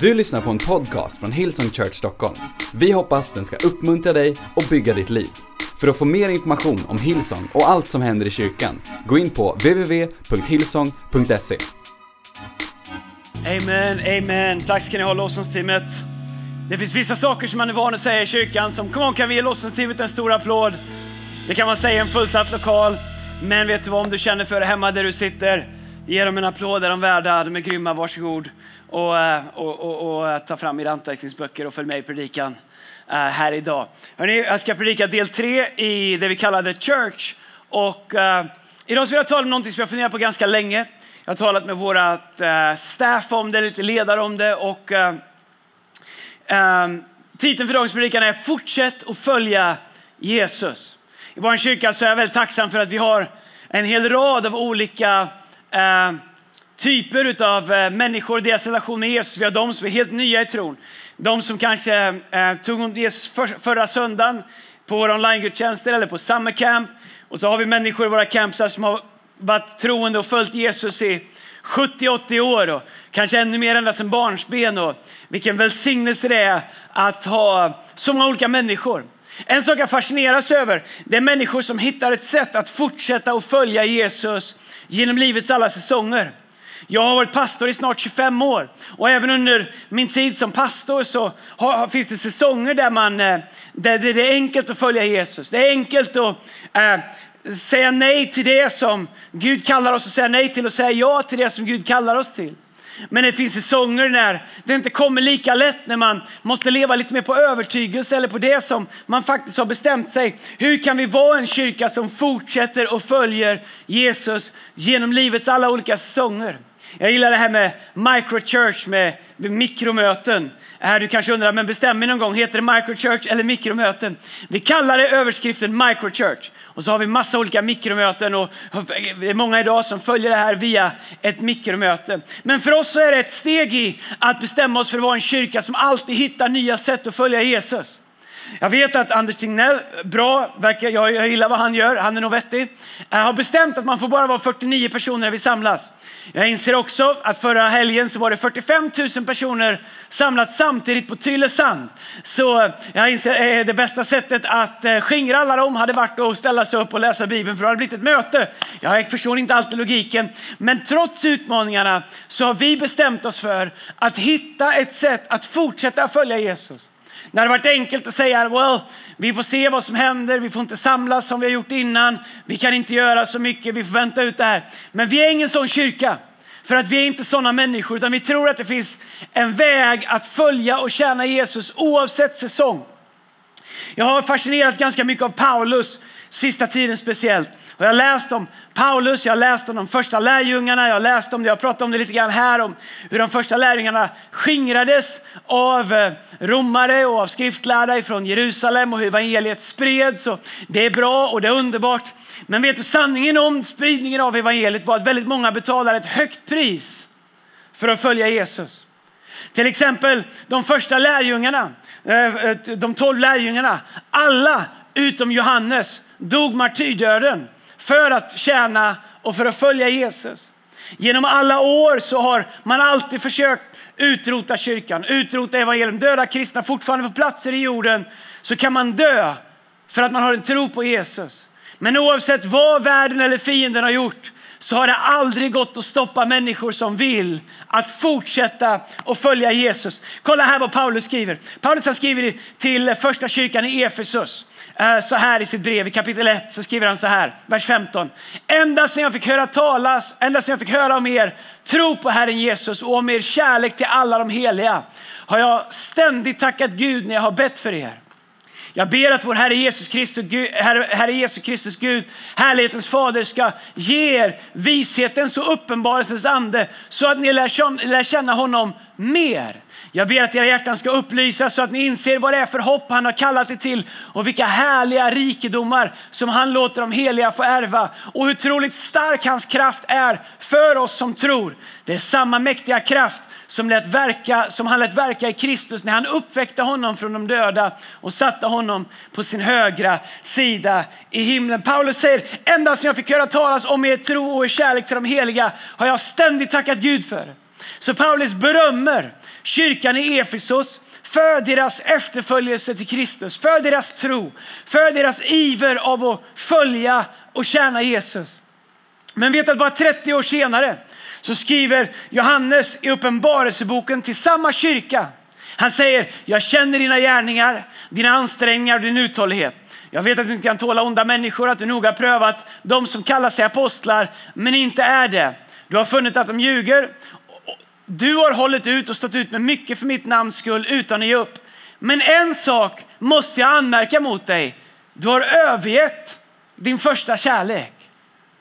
Du lyssnar på en podcast från Hillsong Church Stockholm. Vi hoppas den ska uppmuntra dig och bygga ditt liv. För att få mer information om Hillsong och allt som händer i kyrkan, gå in på www.hillsong.se. Amen, amen. Tack ska ni ha lovsångsteamet. Det finns vissa saker som man är van att säga i kyrkan som Kom on, kan vi ge lovsångsteamet en stor applåd? Det kan man säga i en fullsatt lokal. Men vet du vad, om du känner för det hemma där du sitter, ge dem en applåd, är de värda, de är grymma, varsågod. Eh, och, och, och, och ta fram era anteckningsböcker och följ med i predikan eh, här idag. Hörrni, jag ska predika del tre i det vi kallar The Church. Och uh, idag vill jag tala om något som jag funderat på ganska länge. Jag har talat med vårt uh, staff om det, lite ledare om det. Och, um, titeln för dagens predikan är Fortsätt att följa Jesus. I vår kyrka så är jag väldigt tacksam för att vi har en hel rad av olika uh, typer av eh, människor och deras relation med Jesus. Vi har de som är helt nya i tron. De som kanske eh, tog emot Jesus för, förra söndagen på våra online-gudstjänster eller på summer camp. Och så har vi människor i våra campsar som har varit troende och följt Jesus i 70-80 år och kanske ännu mer ända sedan barnsben. Och vilken välsignelse det är att ha så många olika människor. En sak jag fascineras över, det är människor som hittar ett sätt att fortsätta att följa Jesus genom livets alla säsonger. Jag har varit pastor i snart 25 år och även under min tid som pastor så har, finns det säsonger där, man, eh, där det är enkelt att följa Jesus. Det är enkelt att äh, säga nej till det som Gud kallar oss att säga nej till och säga ja till det som Gud kallar oss till. Men det finns säsonger när det inte kommer lika lätt, när man måste leva lite mer på övertygelse eller på det som man faktiskt har bestämt sig. Hur kan vi vara en kyrka som fortsätter och följer Jesus genom livets alla olika säsonger? Jag gillar det här med microchurch, med mikromöten. Här du kanske undrar, men bestäm mig någon gång, heter det microchurch eller mikromöten? Vi kallar det överskriften microchurch. Och så har vi massa olika mikromöten och det är många idag som följer det här via ett mikromöte. Men för oss så är det ett steg i att bestämma oss för att vara en kyrka som alltid hittar nya sätt att följa Jesus. Jag vet att Anders Tegnell, bra, verkar, jag, jag gillar vad han gör, han är nog vettig. Jag har bestämt att man får bara vara 49 personer när vi samlas. Jag inser också att förra helgen så var det 45 000 personer samlat samtidigt på Tylösand. Så jag inser att det bästa sättet att eh, skingra alla dem hade varit att ställa sig upp och läsa Bibeln för det hade blivit ett möte. Jag förstår inte alltid logiken, men trots utmaningarna så har vi bestämt oss för att hitta ett sätt att fortsätta följa Jesus. Det hade varit enkelt att säga, well, vi får se vad som händer, vi får inte samlas som vi har gjort innan, vi kan inte göra så mycket, vi får vänta ut det här. Men vi är ingen sån kyrka. För att vi är inte sådana människor, utan vi tror att det finns en väg att följa och tjäna Jesus oavsett säsong. Jag har fascinerats ganska mycket av Paulus sista tiden speciellt. Och jag har läst om Paulus, jag har läst om de första lärjungarna, jag har läst om det, jag pratat om det lite grann här, om hur de första lärjungarna skingrades av eh, romare och av skriftlärda från Jerusalem och hur evangeliet spreds. Och det är bra och det är underbart. Men vet du, sanningen om spridningen av evangeliet var att väldigt många betalade ett högt pris för att följa Jesus. Till exempel de första lärjungarna, eh, eh, de tolv lärjungarna, alla utom Johannes dog martyrdöden för att tjäna och för att följa Jesus. Genom alla år så har man alltid försökt utrota kyrkan, utrota evangelium, döda kristna fortfarande på platser i jorden så kan man dö för att man har en tro på Jesus. Men oavsett vad världen eller fienden har gjort så har det aldrig gått att stoppa människor som vill att fortsätta att följa Jesus. Kolla här vad Paulus skriver. Paulus har skrivit till första kyrkan i Efesus. Eh, så här i sitt brev i kapitel 1 så skriver han så här, vers 15. Ända sedan jag fick höra talas, ända sedan jag fick höra om er tro på Herren Jesus och om er kärlek till alla de heliga har jag ständigt tackat Gud när jag har bett för er. Jag ber att vår Herre Jesus Kristus, Gud, Herre, Herre Jesus Kristus Gud, härlighetens fader ska ge er vishetens och uppenbarelsens ande så att ni lär känna honom mer. Jag ber att era hjärtan ska upplysas så att ni inser vad det är för hopp han har kallat er till och vilka härliga rikedomar som han låter de heliga få ärva och hur otroligt stark hans kraft är för oss som tror. Det är samma mäktiga kraft som, lät verka, som han lät verka i Kristus när han uppväckte honom från de döda och satte honom på sin högra sida i himlen. Paulus säger, ända sedan jag fick höra talas om er tro och er kärlek till de heliga har jag ständigt tackat Gud för det. Så Paulus berömmer kyrkan i Efesos för deras efterföljelse till Kristus, för deras tro, för deras iver av att följa och tjäna Jesus. Men vet att bara 30 år senare så skriver Johannes i Uppenbarelseboken till samma kyrka. Han säger, jag känner dina gärningar, dina ansträngningar och din uthållighet. Jag vet att du inte kan tåla onda människor, att du noga prövat de som kallar sig apostlar, men inte är det. Du har funnit att de ljuger. Du har hållit ut och stått ut med mycket för mitt namns skull utan att ge upp. Men en sak måste jag anmärka mot dig. Du har övergett din första kärlek.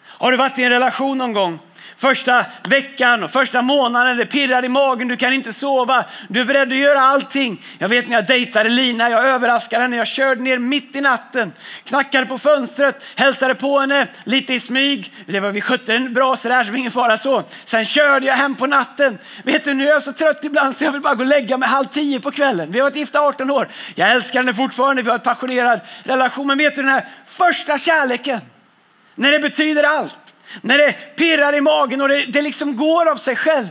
Har du varit i en relation någon gång Första veckan och första månaden, det pirrar i magen, du kan inte sova. Du är beredd att göra allting. Jag vet när jag dejtade Lina, jag överraskade henne, jag körde ner mitt i natten, knackade på fönstret, hälsade på henne lite i smyg. Det var, vi skötte den bra sådär så ingen fara så. Sen körde jag hem på natten. Vet du, nu är jag så trött ibland så jag vill bara gå och lägga mig halv tio på kvällen. Vi har varit gifta 18 år. Jag älskar henne fortfarande, vi har en passionerad relation. Men vet du den här första kärleken, när det betyder allt. När det pirrar i magen och det, det liksom går av sig själv.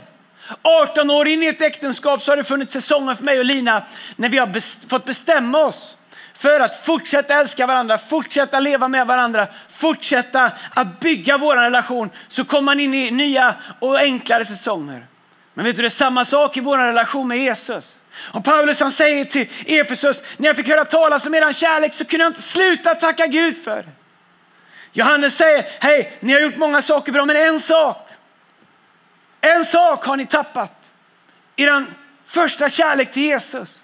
18 år in i ett äktenskap så har det funnits säsonger för mig och Lina när vi har best, fått bestämma oss för att fortsätta älska varandra, fortsätta leva med varandra, fortsätta att bygga vår relation. Så kommer man in i nya och enklare säsonger. Men vet du, det är samma sak i vår relation med Jesus. Och Paulus han säger till Efesus, när jag fick höra talas om er kärlek så kunde jag inte sluta tacka Gud för det. Johannes säger, hej, ni har gjort många saker bra, men en sak. En sak har ni tappat. Er första kärlek till Jesus.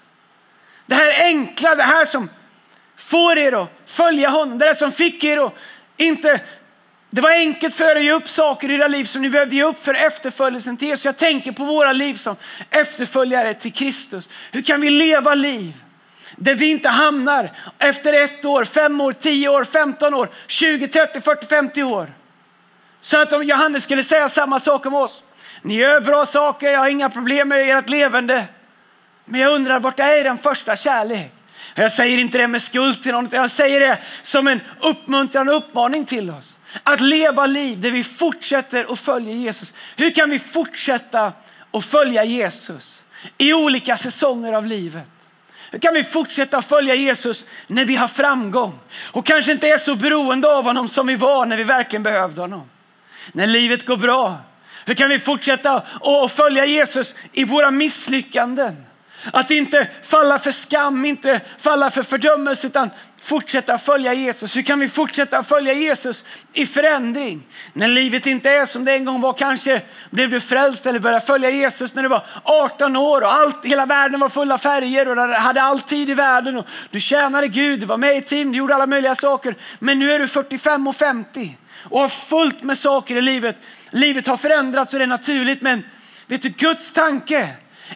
Det här enkla, det här som får er att följa honom, det där som fick er att inte det var enkelt för er att ge upp saker i era liv som ni behövde ge upp för efterföljelsen till Jesus. Jag tänker på våra liv som efterföljare till Kristus. Hur kan vi leva liv där vi inte hamnar efter ett år, fem år, tio år, femton år, 20, 30, 40, 50 år. Så att om Johannes skulle säga samma sak om oss. Ni gör bra saker, jag har inga problem med ert levande. Men jag undrar, vart är den första kärlek? Jag säger inte det med skuld till någon, jag säger det som en uppmuntran och uppmaning till oss. Att leva liv där vi fortsätter att följa Jesus. Hur kan vi fortsätta att följa Jesus i olika säsonger av livet? Hur kan vi fortsätta följa Jesus när vi har framgång och kanske inte är så beroende av honom som vi var när vi verkligen behövde honom? När livet går bra. Hur kan vi fortsätta att följa Jesus i våra misslyckanden? Att inte falla för skam, inte falla för fördömelse utan fortsätta följa Jesus? Hur kan vi fortsätta följa Jesus i förändring? När livet inte är som det en gång var. Kanske blev du frälst eller började följa Jesus när du var 18 år och allt, hela världen var full av färger och du hade all tid i världen. Och du tjänade Gud, du var med i team, du gjorde alla möjliga saker. Men nu är du 45 och 50 och har fullt med saker i livet. Livet har förändrats och det är naturligt men vet du Guds tanke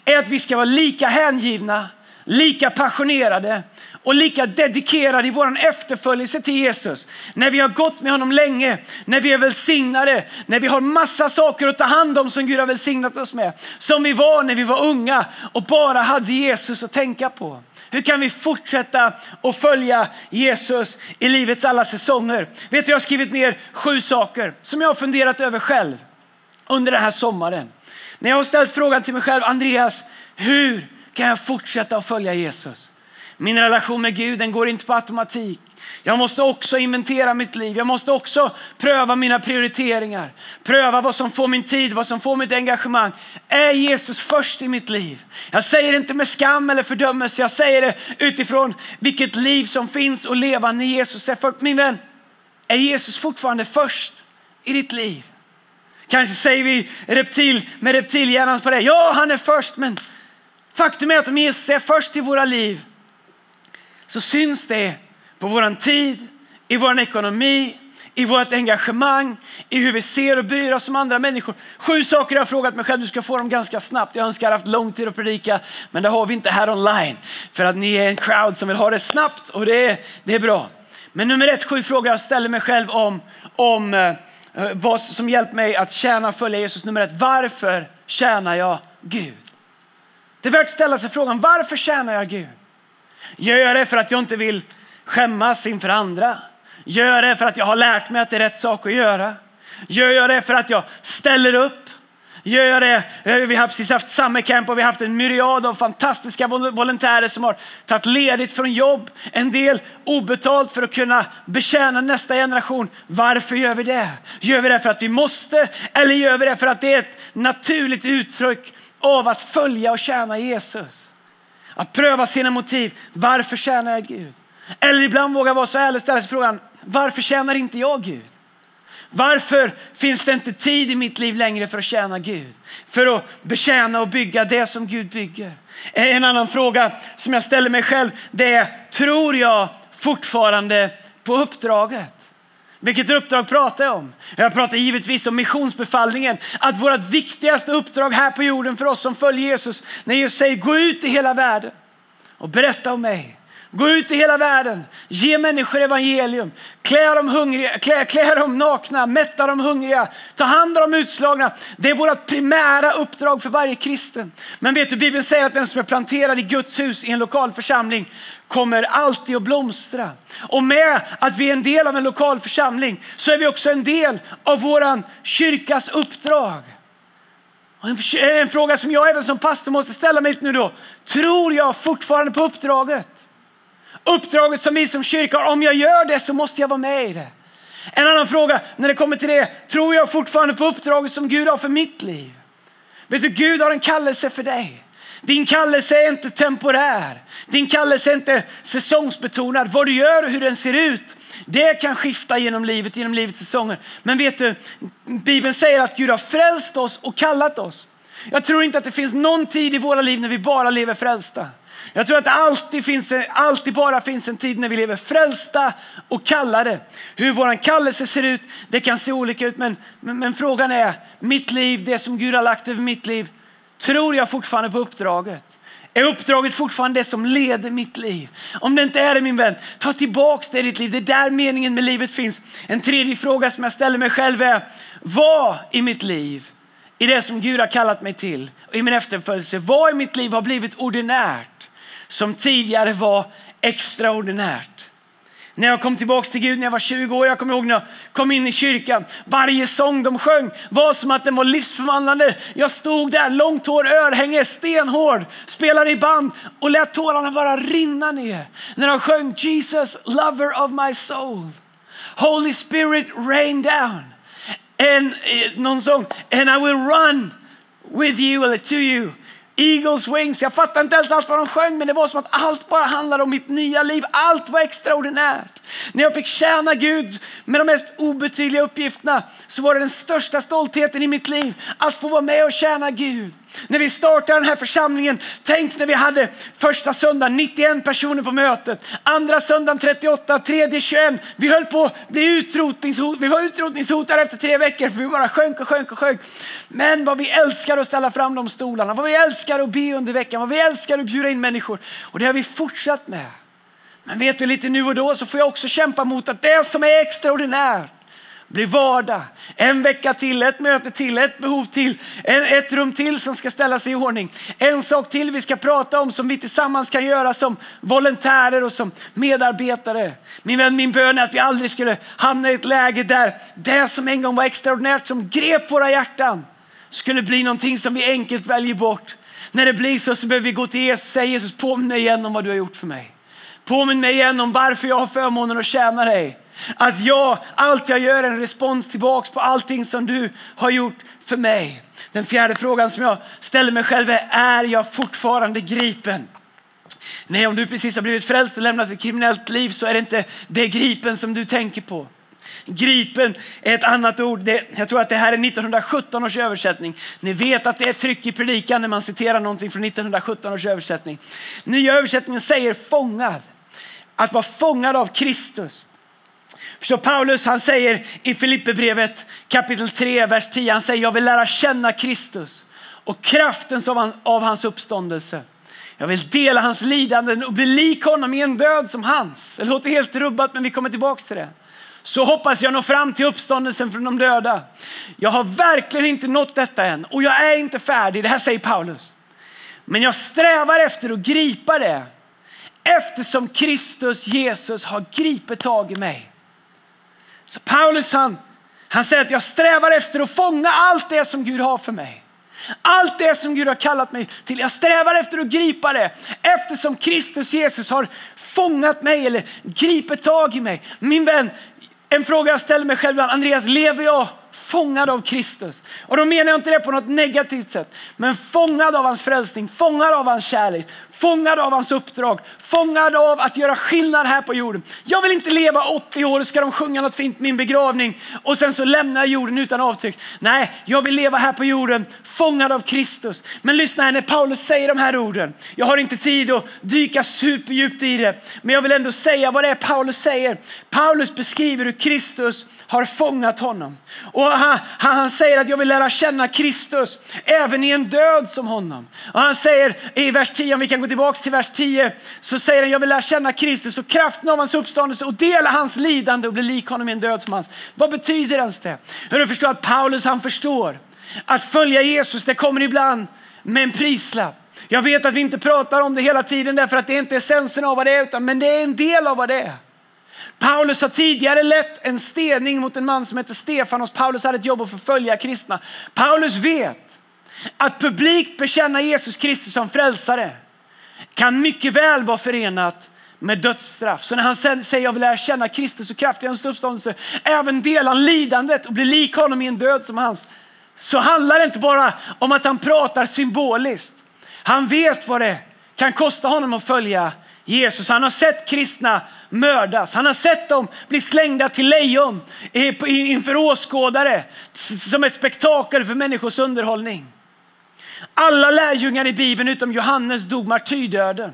är att vi ska vara lika hängivna, lika passionerade och lika dedikerade i vår efterföljelse till Jesus. När vi har gått med honom länge, när vi är välsignade, när vi har massa saker att ta hand om som Gud har välsignat oss med. Som vi var när vi var unga och bara hade Jesus att tänka på. Hur kan vi fortsätta att följa Jesus i livets alla säsonger? Vet du, jag har skrivit ner sju saker som jag har funderat över själv under den här sommaren. När jag har ställt frågan till mig själv, Andreas, hur kan jag fortsätta att följa Jesus? Min relation med Gud den går inte på automatik. Jag måste också inventera mitt liv. Jag måste också pröva mina prioriteringar. Pröva vad som får min tid, vad som får mitt engagemang. Är Jesus först i mitt liv? Jag säger det inte med skam eller fördömelse. Jag säger det utifrån vilket liv som finns och leva när Jesus är först. Min vän, är Jesus fortfarande först i ditt liv? Kanske säger vi reptil, med reptilhjärnan på det. Ja, han är först, men faktum är att om Jesus är först i våra liv så syns det på vår tid, i vår ekonomi, i vårt engagemang, i hur vi ser och bryr oss om andra människor. Sju saker jag har frågat mig själv, du ska få dem ganska snabbt. Jag önskar jag haft lång tid att predika, men det har vi inte här online. För att ni är en crowd som vill ha det snabbt och det är, det är bra. Men nummer ett, sju frågor jag ställer mig själv om, om eh, vad som hjälpt mig att tjäna och följa Jesus. Nummer ett, varför tjänar jag Gud? Det är värt att ställa sig frågan, varför tjänar jag Gud? Gör jag det för att jag inte vill skämmas inför andra? Gör jag det för att jag har lärt mig att det är rätt sak att göra? Gör jag det för att jag ställer upp? Gör jag det? Eh, vi har precis haft summercamp och vi har haft en myriad av fantastiska volontärer som har tagit ledigt från jobb. En del obetalt för att kunna betjäna nästa generation. Varför gör vi det? Gör vi det för att vi måste eller gör vi det för att det är ett naturligt uttryck av att följa och tjäna Jesus? Att pröva sina motiv. Varför tjänar jag Gud? Eller ibland våga vara så ärlig och ställa sig frågan, varför tjänar inte jag Gud? Varför finns det inte tid i mitt liv längre för att tjäna Gud? För att betjäna och bygga det som Gud bygger. En annan fråga som jag ställer mig själv det är, tror jag fortfarande på uppdraget? Vilket uppdrag pratar jag om? Jag pratar givetvis om missionsbefallningen. Att vårt viktigaste uppdrag här på jorden för oss som följer Jesus, när Jesus säger gå ut i hela världen och berätta om mig. Gå ut i hela världen, ge människor evangelium, klä dem, hungriga, klä, klä dem nakna, mätta dem hungriga, ta hand om de utslagna. Det är vårt primära uppdrag för varje kristen. Men vet du, Bibeln säger att den som är planterad i Guds hus i en lokal församling kommer alltid att blomstra. Och med att vi är en del av en lokal församling så är vi också en del av vår kyrkas uppdrag. En fråga som jag även som pastor måste ställa mig nu då. Tror jag fortfarande på uppdraget? Uppdraget som vi som kyrka har, om jag gör det så måste jag vara med i det. En annan fråga när det kommer till det, tror jag fortfarande på uppdraget som Gud har för mitt liv? Vet du, Gud har en kallelse för dig. Din kallelse är inte temporär. Din kallelse är inte säsongsbetonad. Vad du gör och hur den ser ut, det kan skifta genom livet, genom livets säsonger. Men vet du, Bibeln säger att Gud har frälst oss och kallat oss. Jag tror inte att det finns någon tid i våra liv när vi bara lever frälsta. Jag tror att det alltid, finns, alltid bara finns en tid när vi lever frälsta och kallade. Hur vår kallelse ser ut, det kan se olika ut. Men, men, men, frågan är, mitt liv, det som Gud har lagt över mitt liv, tror jag fortfarande på uppdraget? Är uppdraget fortfarande det som leder mitt liv? Om det inte är det min vän, ta tillbaks det i ditt liv. Det är där meningen med livet finns. En tredje fråga som jag ställer mig själv är, vad i mitt liv, i det som Gud har kallat mig till i min efterföljelse, vad i mitt liv har blivit ordinärt? Som tidigare var extraordinärt. När jag kom tillbaka till Gud när jag var 20 år, jag kommer ihåg när jag kom in i kyrkan. Varje sång de sjöng var som att den var livsförvandlande. Jag stod där, långt hår, örhänge, stenhård, spelade i band och lät tårarna bara rinna ner. När de sjöng Jesus, lover of my soul. Holy spirit rain down. And, eh, någon sång, and I will run with you eller to you. Eagles wings. Jag fattar inte ens allt vad de sjöng men det var som att allt bara handlade om mitt nya liv. Allt var extraordinärt. När jag fick tjäna Gud med de mest obetydliga uppgifterna så var det den största stoltheten i mitt liv att få vara med och tjäna Gud. När vi startade den här församlingen, tänk när vi hade första söndagen 91 personer på mötet, andra söndagen 38, tredje 21. Vi höll på att bli utrotningshot, vi var utrotningshotade efter tre veckor för vi bara sjönk och sjönk och sjönk. Men vad vi älskar att ställa fram de stolarna, vad vi älskar att be under veckan, vad vi älskar att bjuda in människor. Och det har vi fortsatt med. Men vet du, lite nu och då så får jag också kämpa mot att det som är extraordinärt blir vardag. En vecka till, ett möte till, ett behov till, ett rum till som ska ställas i ordning. En sak till vi ska prata om som vi tillsammans kan göra som volontärer och som medarbetare. Min vän, min bön är att vi aldrig skulle hamna i ett läge där det som en gång var extraordinärt, som grep våra hjärtan, skulle bli någonting som vi enkelt väljer bort. När det blir så, så behöver vi gå till Jesus och säga Jesus, påminn mig igen om vad du har gjort för mig. Påminn mig igen om varför jag har förmånen att tjäna dig. Att jag, allt jag gör är en respons tillbaks på allting som du har gjort för mig. Den fjärde frågan som jag ställer mig själv är, är jag fortfarande gripen? Nej, om du precis har blivit frälst och lämnat ett kriminellt liv så är det inte det gripen som du tänker på. Gripen är ett annat ord. Det, jag tror att det här är 1917 års översättning. Ni vet att det är tryck i predikan när man citerar någonting från 1917 års översättning. Nya översättningen säger fångad. Att vara fångad av Kristus. Så Paulus han säger i Filipperbrevet kapitel 3, vers 10, han säger jag vill lära känna Kristus och kraften av hans uppståndelse. Jag vill dela hans lidanden och bli lik honom i en död som hans. Det låter helt rubbat men vi kommer tillbaks till det. Så hoppas jag nå fram till uppståndelsen från de döda. Jag har verkligen inte nått detta än och jag är inte färdig. Det här säger Paulus. Men jag strävar efter att gripa det eftersom Kristus Jesus har gripit tag i mig. Så Paulus han, han säger att jag strävar efter att fånga allt det som Gud har för mig. Allt det som Gud har kallat mig till. Jag strävar efter att gripa det eftersom Kristus Jesus har fångat mig eller gripit tag i mig. Min vän, en fråga jag ställer mig själv ibland, Andreas, lever jag fångad av Kristus. Och då menar jag inte det på något negativt sätt, men fångad av hans frälsning, fångad av hans kärlek, fångad av hans uppdrag, fångad av att göra skillnad här på jorden. Jag vill inte leva 80 år, ska de sjunga något fint min begravning och sen så lämnar jag jorden utan avtryck. Nej, jag vill leva här på jorden fångad av Kristus. Men lyssna här när Paulus säger de här orden. Jag har inte tid att dyka superdjupt i det, men jag vill ändå säga vad det är Paulus säger. Paulus beskriver hur Kristus har fångat honom. Och han, han, han, säger att jag vill lära känna Kristus även i en död som honom. Och han säger i vers 10, om vi kan gå tillbaka till vers 10, så säger han jag vill lära känna Kristus och kraften av hans uppståndelse och dela hans lidande och bli lik honom i en död som hans. Vad betyder ens det? Hur du förstår att Paulus han förstår att följa Jesus det kommer ibland med en prislapp. Jag vet att vi inte pratar om det hela tiden därför att det inte är essensen av vad det är, utan, men det är en del av vad det är. Paulus har tidigare lett en stening mot en man som heter Stefanos. Paulus hade ett jobb att förfölja kristna. Paulus vet att publikt bekänna Jesus Kristus som frälsare kan mycket väl vara förenat med dödsstraff. Så när han säger jag vill lära känna Kristus och kraft i hans uppståndelse, även dela lidandet och bli lik honom i en död som hans, så handlar det inte bara om att han pratar symboliskt. Han vet vad det kan kosta honom att följa Jesus. Han har sett kristna mördas. Han har sett dem bli slängda till lejon inför åskådare som ett spektakel för människors underhållning. Alla lärjungar i Bibeln utom Johannes dog martyrdöden.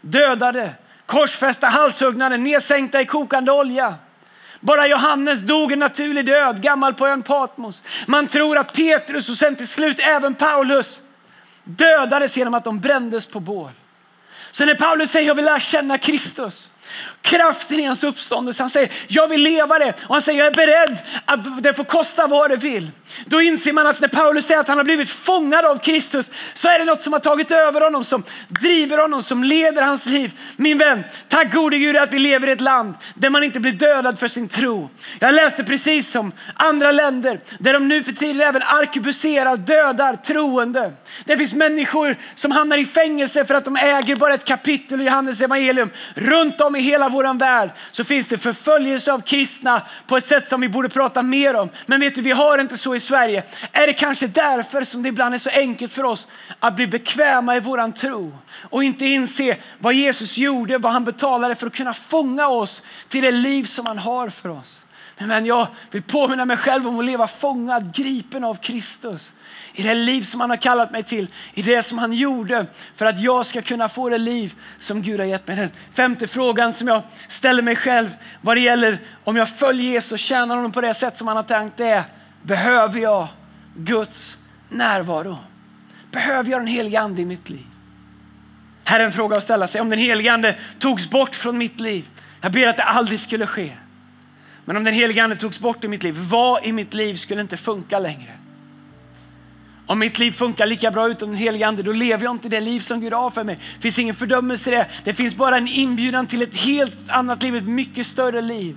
Dödade, korsfästa, halshuggna, nedsänkta i kokande olja. Bara Johannes dog en naturlig död, gammal på ön Patmos. Man tror att Petrus och sen till slut även Paulus dödades genom att de brändes på bål. Så när Paulus säger jag vill lära känna Kristus kraften i hans uppståndelse. Han säger, jag vill leva det. Och han säger, jag är beredd att det får kosta vad det vill. Då inser man att när Paulus säger att han har blivit fångad av Kristus så är det något som har tagit över honom, som driver honom, som leder hans liv. Min vän, tack gode Gud att vi lever i ett land där man inte blir dödad för sin tro. Jag läste precis som andra länder där de nu för tiden även arkebuserar, dödar troende. Det finns människor som hamnar i fängelse för att de äger bara ett kapitel i Johannes evangelium runt om i hela vår värld så finns det förföljelse av kristna på ett sätt som vi borde prata mer om. Men vet du, vi har inte så i Sverige. Är det kanske därför som det ibland är så enkelt för oss att bli bekväma i våran tro och inte inse vad Jesus gjorde, vad han betalade för att kunna fånga oss till det liv som han har för oss. Men jag vill påminna mig själv om att leva fångad, gripen av Kristus i det liv som han har kallat mig till, i det som han gjorde för att jag ska kunna få det liv som Gud har gett mig. Den femte frågan som jag ställer mig själv vad det gäller om jag följer Jesus och tjänar honom på det sätt som han har tänkt är, behöver jag Guds närvaro? Behöver jag den helige ande i mitt liv? Här är en fråga att ställa sig. Om den helige ande togs bort från mitt liv, jag ber att det aldrig skulle ske. Men om den helige ande togs bort i mitt liv, vad i mitt liv skulle inte funka längre? Om mitt liv funkar lika bra utan den helige Ande, då lever jag inte det liv som Gud har för mig. Det finns ingen fördömelse i det. Det finns bara en inbjudan till ett helt annat liv, ett mycket större liv.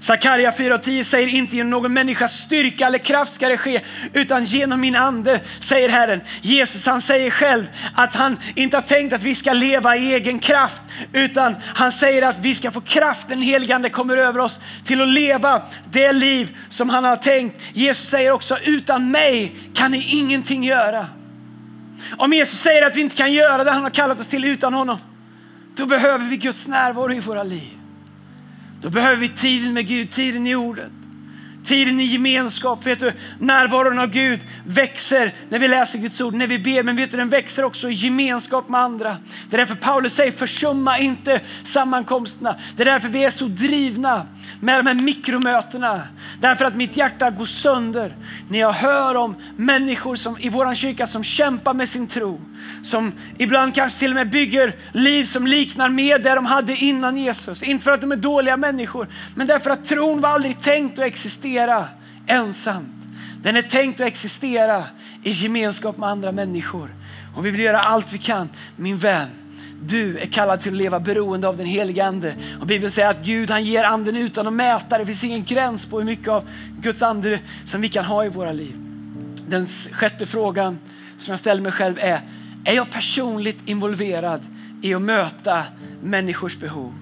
Sakarja 4.10 säger inte genom någon människas styrka eller kraft ska det ske, utan genom min ande, säger Herren. Jesus han säger själv att han inte har tänkt att vi ska leva i egen kraft, utan han säger att vi ska få kraft, den helige ande kommer över oss till att leva det liv som han har tänkt. Jesus säger också, utan mig kan ni ingenting göra. Om Jesus säger att vi inte kan göra det han har kallat oss till utan honom, då behöver vi Guds närvaro i våra liv. Då behöver vi tiden med Gud, tiden i ordet. Tiden i gemenskap, vet du, närvaron av Gud växer när vi läser Guds ord, när vi ber, men vet du, den växer också i gemenskap med andra. Det är därför Paulus säger försumma inte sammankomsterna. Det är därför vi är så drivna med de här mikromötena. Därför att mitt hjärta går sönder när jag hör om människor som, i vår kyrka som kämpar med sin tro. Som ibland kanske till och med bygger liv som liknar mer det de hade innan Jesus. Inte för att de är dåliga människor, men därför att tron var aldrig tänkt att existera ensamt. Den är tänkt att existera i gemenskap med andra människor. Och vi vill göra allt vi kan, min vän, du är kallad till att leva beroende av den helige Ande. Och Bibeln säger att Gud han ger anden utan att mäta. Det finns ingen gräns på hur mycket av Guds ande som vi kan ha i våra liv. den sjätte frågan som jag ställer mig själv är, är jag personligt involverad i att möta människors behov?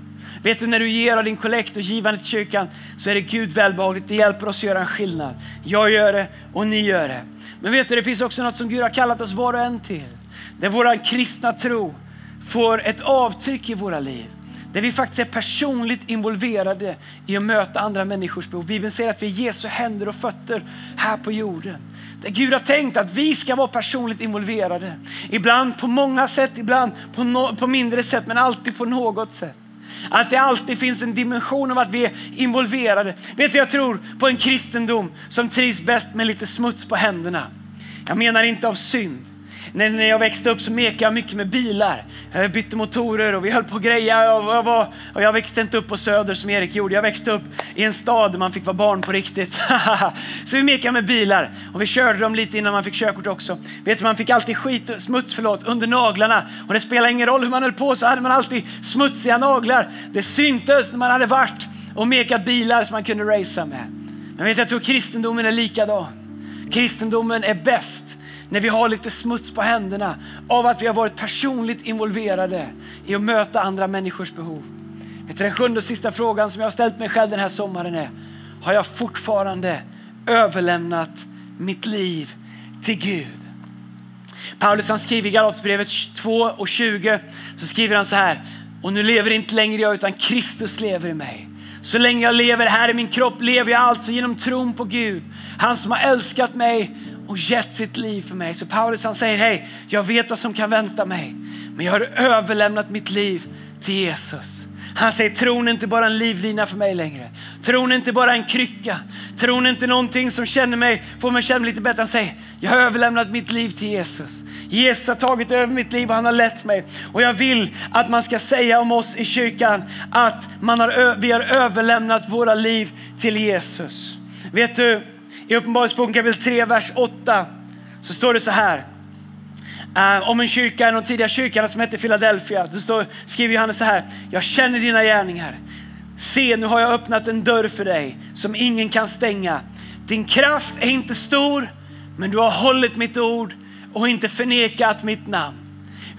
Vet du, när du ger av din kollekt och givande till kyrkan så är det Gud välbehagligt. Det hjälper oss att göra en skillnad. Jag gör det och ni gör det. Men vet du, det finns också något som Gud har kallat oss var och en till. Där vår kristna tro får ett avtryck i våra liv. Där vi faktiskt är personligt involverade i att möta andra människors behov. Bibeln säger att vi är Jesu händer och fötter här på jorden. Där Gud har tänkt att vi ska vara personligt involverade. Ibland på många sätt, ibland på, no på mindre sätt, men alltid på något sätt. Att det alltid finns en dimension av att vi är involverade. Vet du, jag tror på en kristendom som trivs bäst med lite smuts på händerna. Jag menar inte av synd, när, jag växte upp så mekade jag mycket med bilar. Jag bytte motorer och vi höll på att greja. Och jag, var, och jag växte inte upp på Söder som Erik gjorde. Jag växte upp i en stad där man fick vara barn på riktigt. så vi mekade med bilar och vi körde dem lite innan man fick körkort också. Vet du, man fick alltid skit, smuts förlåt, under naglarna. Och det spelade ingen roll hur man höll på så hade man alltid smutsiga naglar. Det syntes när man hade varit och mekat bilar som man kunde racea med. Men vet du, jag tror kristendomen är likadan. Kristendomen är bäst när vi har lite smuts på händerna av att vi har varit personligt involverade i att möta andra människors behov. Den sjunde och sista frågan som jag har ställt mig själv den här sommaren är, har jag fortfarande överlämnat mitt liv till Gud? Paulus han skriver i Galaterbrevet 2 och 20 så skriver han så här, och nu lever inte längre jag utan Kristus lever i mig. Så länge jag lever här i min kropp lever jag alltså genom tron på Gud. Han som har älskat mig och gett sitt liv för mig. Så Paulus han säger, hej, jag vet vad som kan vänta mig. Men jag har överlämnat mitt liv till Jesus. Han säger tron är inte bara en livlina för mig längre. Tron är inte bara en krycka. Tron är inte någonting som känner mig, får mig känna mig lite bättre. Han säger jag har överlämnat mitt liv till Jesus. Jesus har tagit över mitt liv och han har lett mig. Och jag vill att man ska säga om oss i kyrkan att man har, vi har överlämnat våra liv till Jesus. Vet du, i Uppenbarelseboken kapitel 3, vers 8 så står det så här. Uh, om en kyrka, en av de tidiga kyrkorna som hette Philadelphia. Då står, skriver Johannes så här. Jag känner dina gärningar. Se, nu har jag öppnat en dörr för dig som ingen kan stänga. Din kraft är inte stor, men du har hållit mitt ord och inte förnekat mitt namn.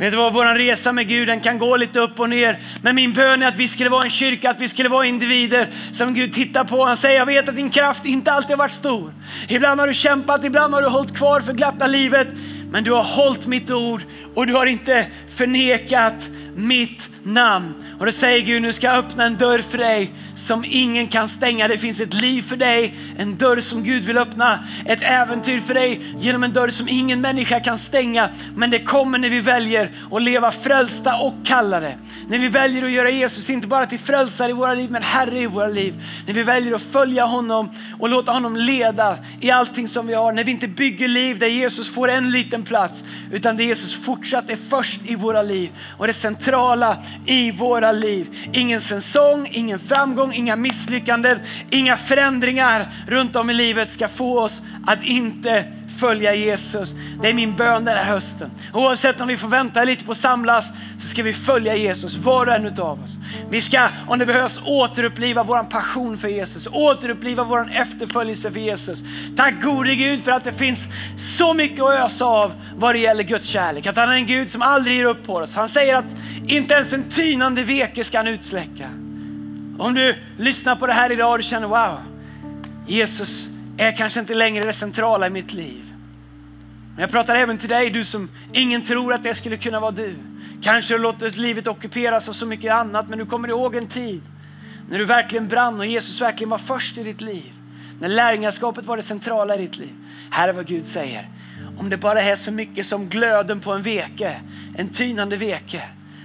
Vet du vad, vår resa med Gud den kan gå lite upp och ner. Men min bön är att vi skulle vara en kyrka, att vi skulle vara individer som Gud tittar på. Han säger, jag vet att din kraft inte alltid har varit stor. Ibland har du kämpat, ibland har du hållit kvar för glatta livet. Men du har hållit mitt ord och du har inte förnekat mitt namn. Och då säger Gud, nu ska jag öppna en dörr för dig som ingen kan stänga. Det finns ett liv för dig, en dörr som Gud vill öppna. Ett äventyr för dig genom en dörr som ingen människa kan stänga. Men det kommer när vi väljer att leva frälsta och kallade. När vi väljer att göra Jesus inte bara till frälsare i våra liv, men Herre i våra liv. När vi väljer att följa honom och låta honom leda i allting som vi har. När vi inte bygger liv där Jesus får en liten plats, utan där Jesus fortsatt är först i våra liv och det centrala i våra liv. Ingen säsong, ingen framgång, inga misslyckanden, inga förändringar runt om i livet ska få oss att inte följa Jesus. Det är min bön den här hösten. Oavsett om vi får vänta lite på att samlas så ska vi följa Jesus, var och en av oss. Vi ska, om det behövs, återuppliva vår passion för Jesus, återuppliva vår efterföljelse för Jesus. Tack gode Gud för att det finns så mycket att ösa av vad det gäller Guds kärlek. Att han är en Gud som aldrig ger upp på oss. Han säger att inte ens en tynande veke ska han utsläcka. Om du lyssnar på det här idag och du känner wow, Jesus är kanske inte längre det centrala i mitt liv. Men jag pratar även till dig, du som ingen tror att det skulle kunna vara du. Kanske har du låtit livet ockuperas av så mycket annat, men du kommer ihåg en tid när du verkligen brann och Jesus verkligen var först i ditt liv. När lärjungaskapet var det centrala i ditt liv. Här är vad Gud säger. Om det bara är så mycket som glöden på en veke, en tynande veke,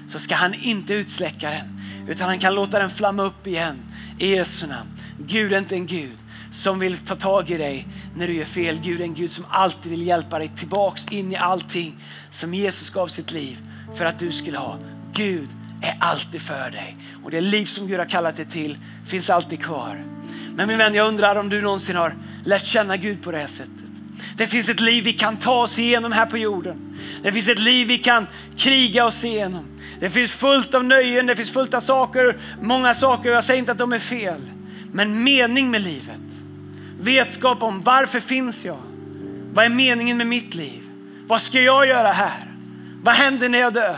så ska han inte utsläcka den. Utan han kan låta den flamma upp igen i Jesu namn. Gud är inte en Gud som vill ta tag i dig när du gör fel. Gud är en Gud som alltid vill hjälpa dig tillbaks in i allting som Jesus gav sitt liv för att du skulle ha. Gud är alltid för dig och det liv som Gud har kallat dig till finns alltid kvar. Men min vän, jag undrar om du någonsin har lärt känna Gud på det här sättet. Det finns ett liv vi kan ta oss igenom här på jorden. Det finns ett liv vi kan kriga oss igenom. Det finns fullt av nöjen, det finns fullt av saker, många saker. Jag säger inte att de är fel, men mening med livet. Vetskap om varför finns jag? Vad är meningen med mitt liv? Vad ska jag göra här? Vad händer när jag dör?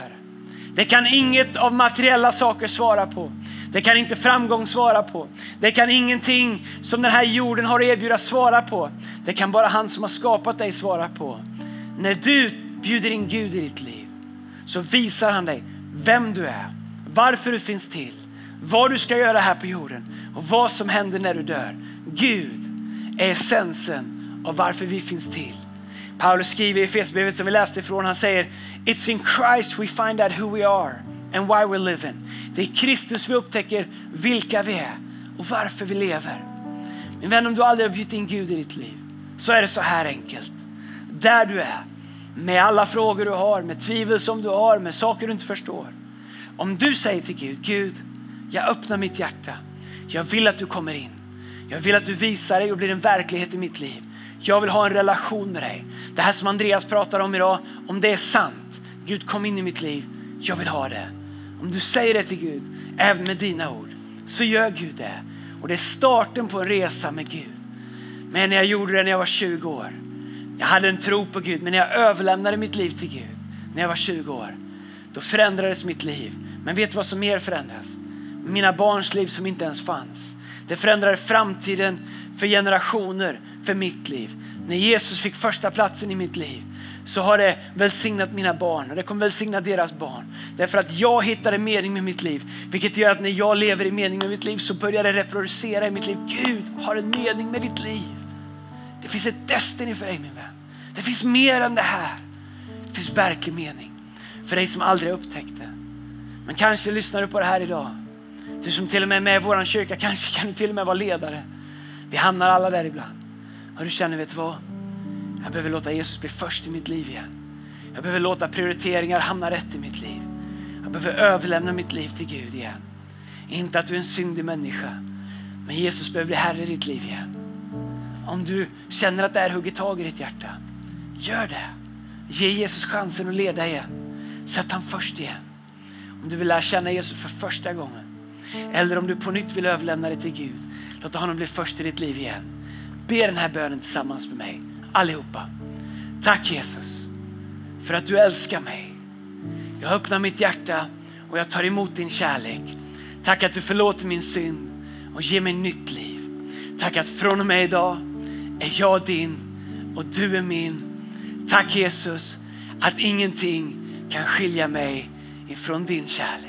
Det kan inget av materiella saker svara på. Det kan inte framgång svara på. Det kan ingenting som den här jorden har att erbjuda svara på. Det kan bara han som har skapat dig svara på. När du bjuder in Gud i ditt liv så visar han dig vem du är, varför du finns till, vad du ska göra här på jorden och vad som händer när du dör. Gud är essensen av varför vi finns till. Paulus skriver i Efesierbrevet som vi läste ifrån, han säger It's in Christ we find out who we are and why we're living. Det är i Kristus vi upptäcker vilka vi är och varför vi lever. Min vän, om du aldrig har bjudit in Gud i ditt liv så är det så här enkelt. Där du är, med alla frågor du har, med tvivel som du har, med saker du inte förstår. Om du säger till Gud, Gud, jag öppnar mitt hjärta. Jag vill att du kommer in. Jag vill att du visar dig och blir en verklighet i mitt liv. Jag vill ha en relation med dig. Det här som Andreas pratar om idag, om det är sant. Gud kom in i mitt liv. Jag vill ha det. Om du säger det till Gud, även med dina ord, så gör Gud det. Och det är starten på en resa med Gud. Men när jag gjorde det när jag var 20 år. Jag hade en tro på Gud, men när jag överlämnade mitt liv till Gud när jag var 20 år, då förändrades mitt liv. Men vet du vad som mer förändras? Mina barns liv som inte ens fanns. Det förändrade framtiden för generationer, för mitt liv. När Jesus fick första platsen i mitt liv så har det välsignat mina barn och det kommer välsigna deras barn. Därför att jag hittade mening med mitt liv. Vilket gör att när jag lever i mening med mitt liv så börjar det reproducera i mitt liv. Gud har en mening med ditt liv. Det finns ett destiny för dig min vän. Det finns mer än det här. Det finns verklig mening för dig som aldrig upptäckte. Men kanske lyssnar du på det här idag. Du som till och med är med i vår kyrka, kanske kan du till och med vara ledare. Vi hamnar alla där ibland. Och du känner, vet du vad? Jag behöver låta Jesus bli först i mitt liv igen. Jag behöver låta prioriteringar hamna rätt i mitt liv. Jag behöver överlämna mitt liv till Gud igen. Inte att du är en syndig människa, men Jesus behöver bli Herre i ditt liv igen. Om du känner att det här hugger tag i ditt hjärta, gör det. Ge Jesus chansen att leda igen. Sätt han först igen. Om du vill lära känna Jesus för första gången. Eller om du på nytt vill överlämna det till Gud. Låt honom bli först i ditt liv igen. Be den här bönen tillsammans med mig. Allihopa. Tack Jesus för att du älskar mig. Jag öppnar mitt hjärta och jag tar emot din kärlek. Tack att du förlåter min synd och ger mig nytt liv. Tack att från och med idag är jag din och du är min. Tack Jesus att ingenting kan skilja mig ifrån din kärlek.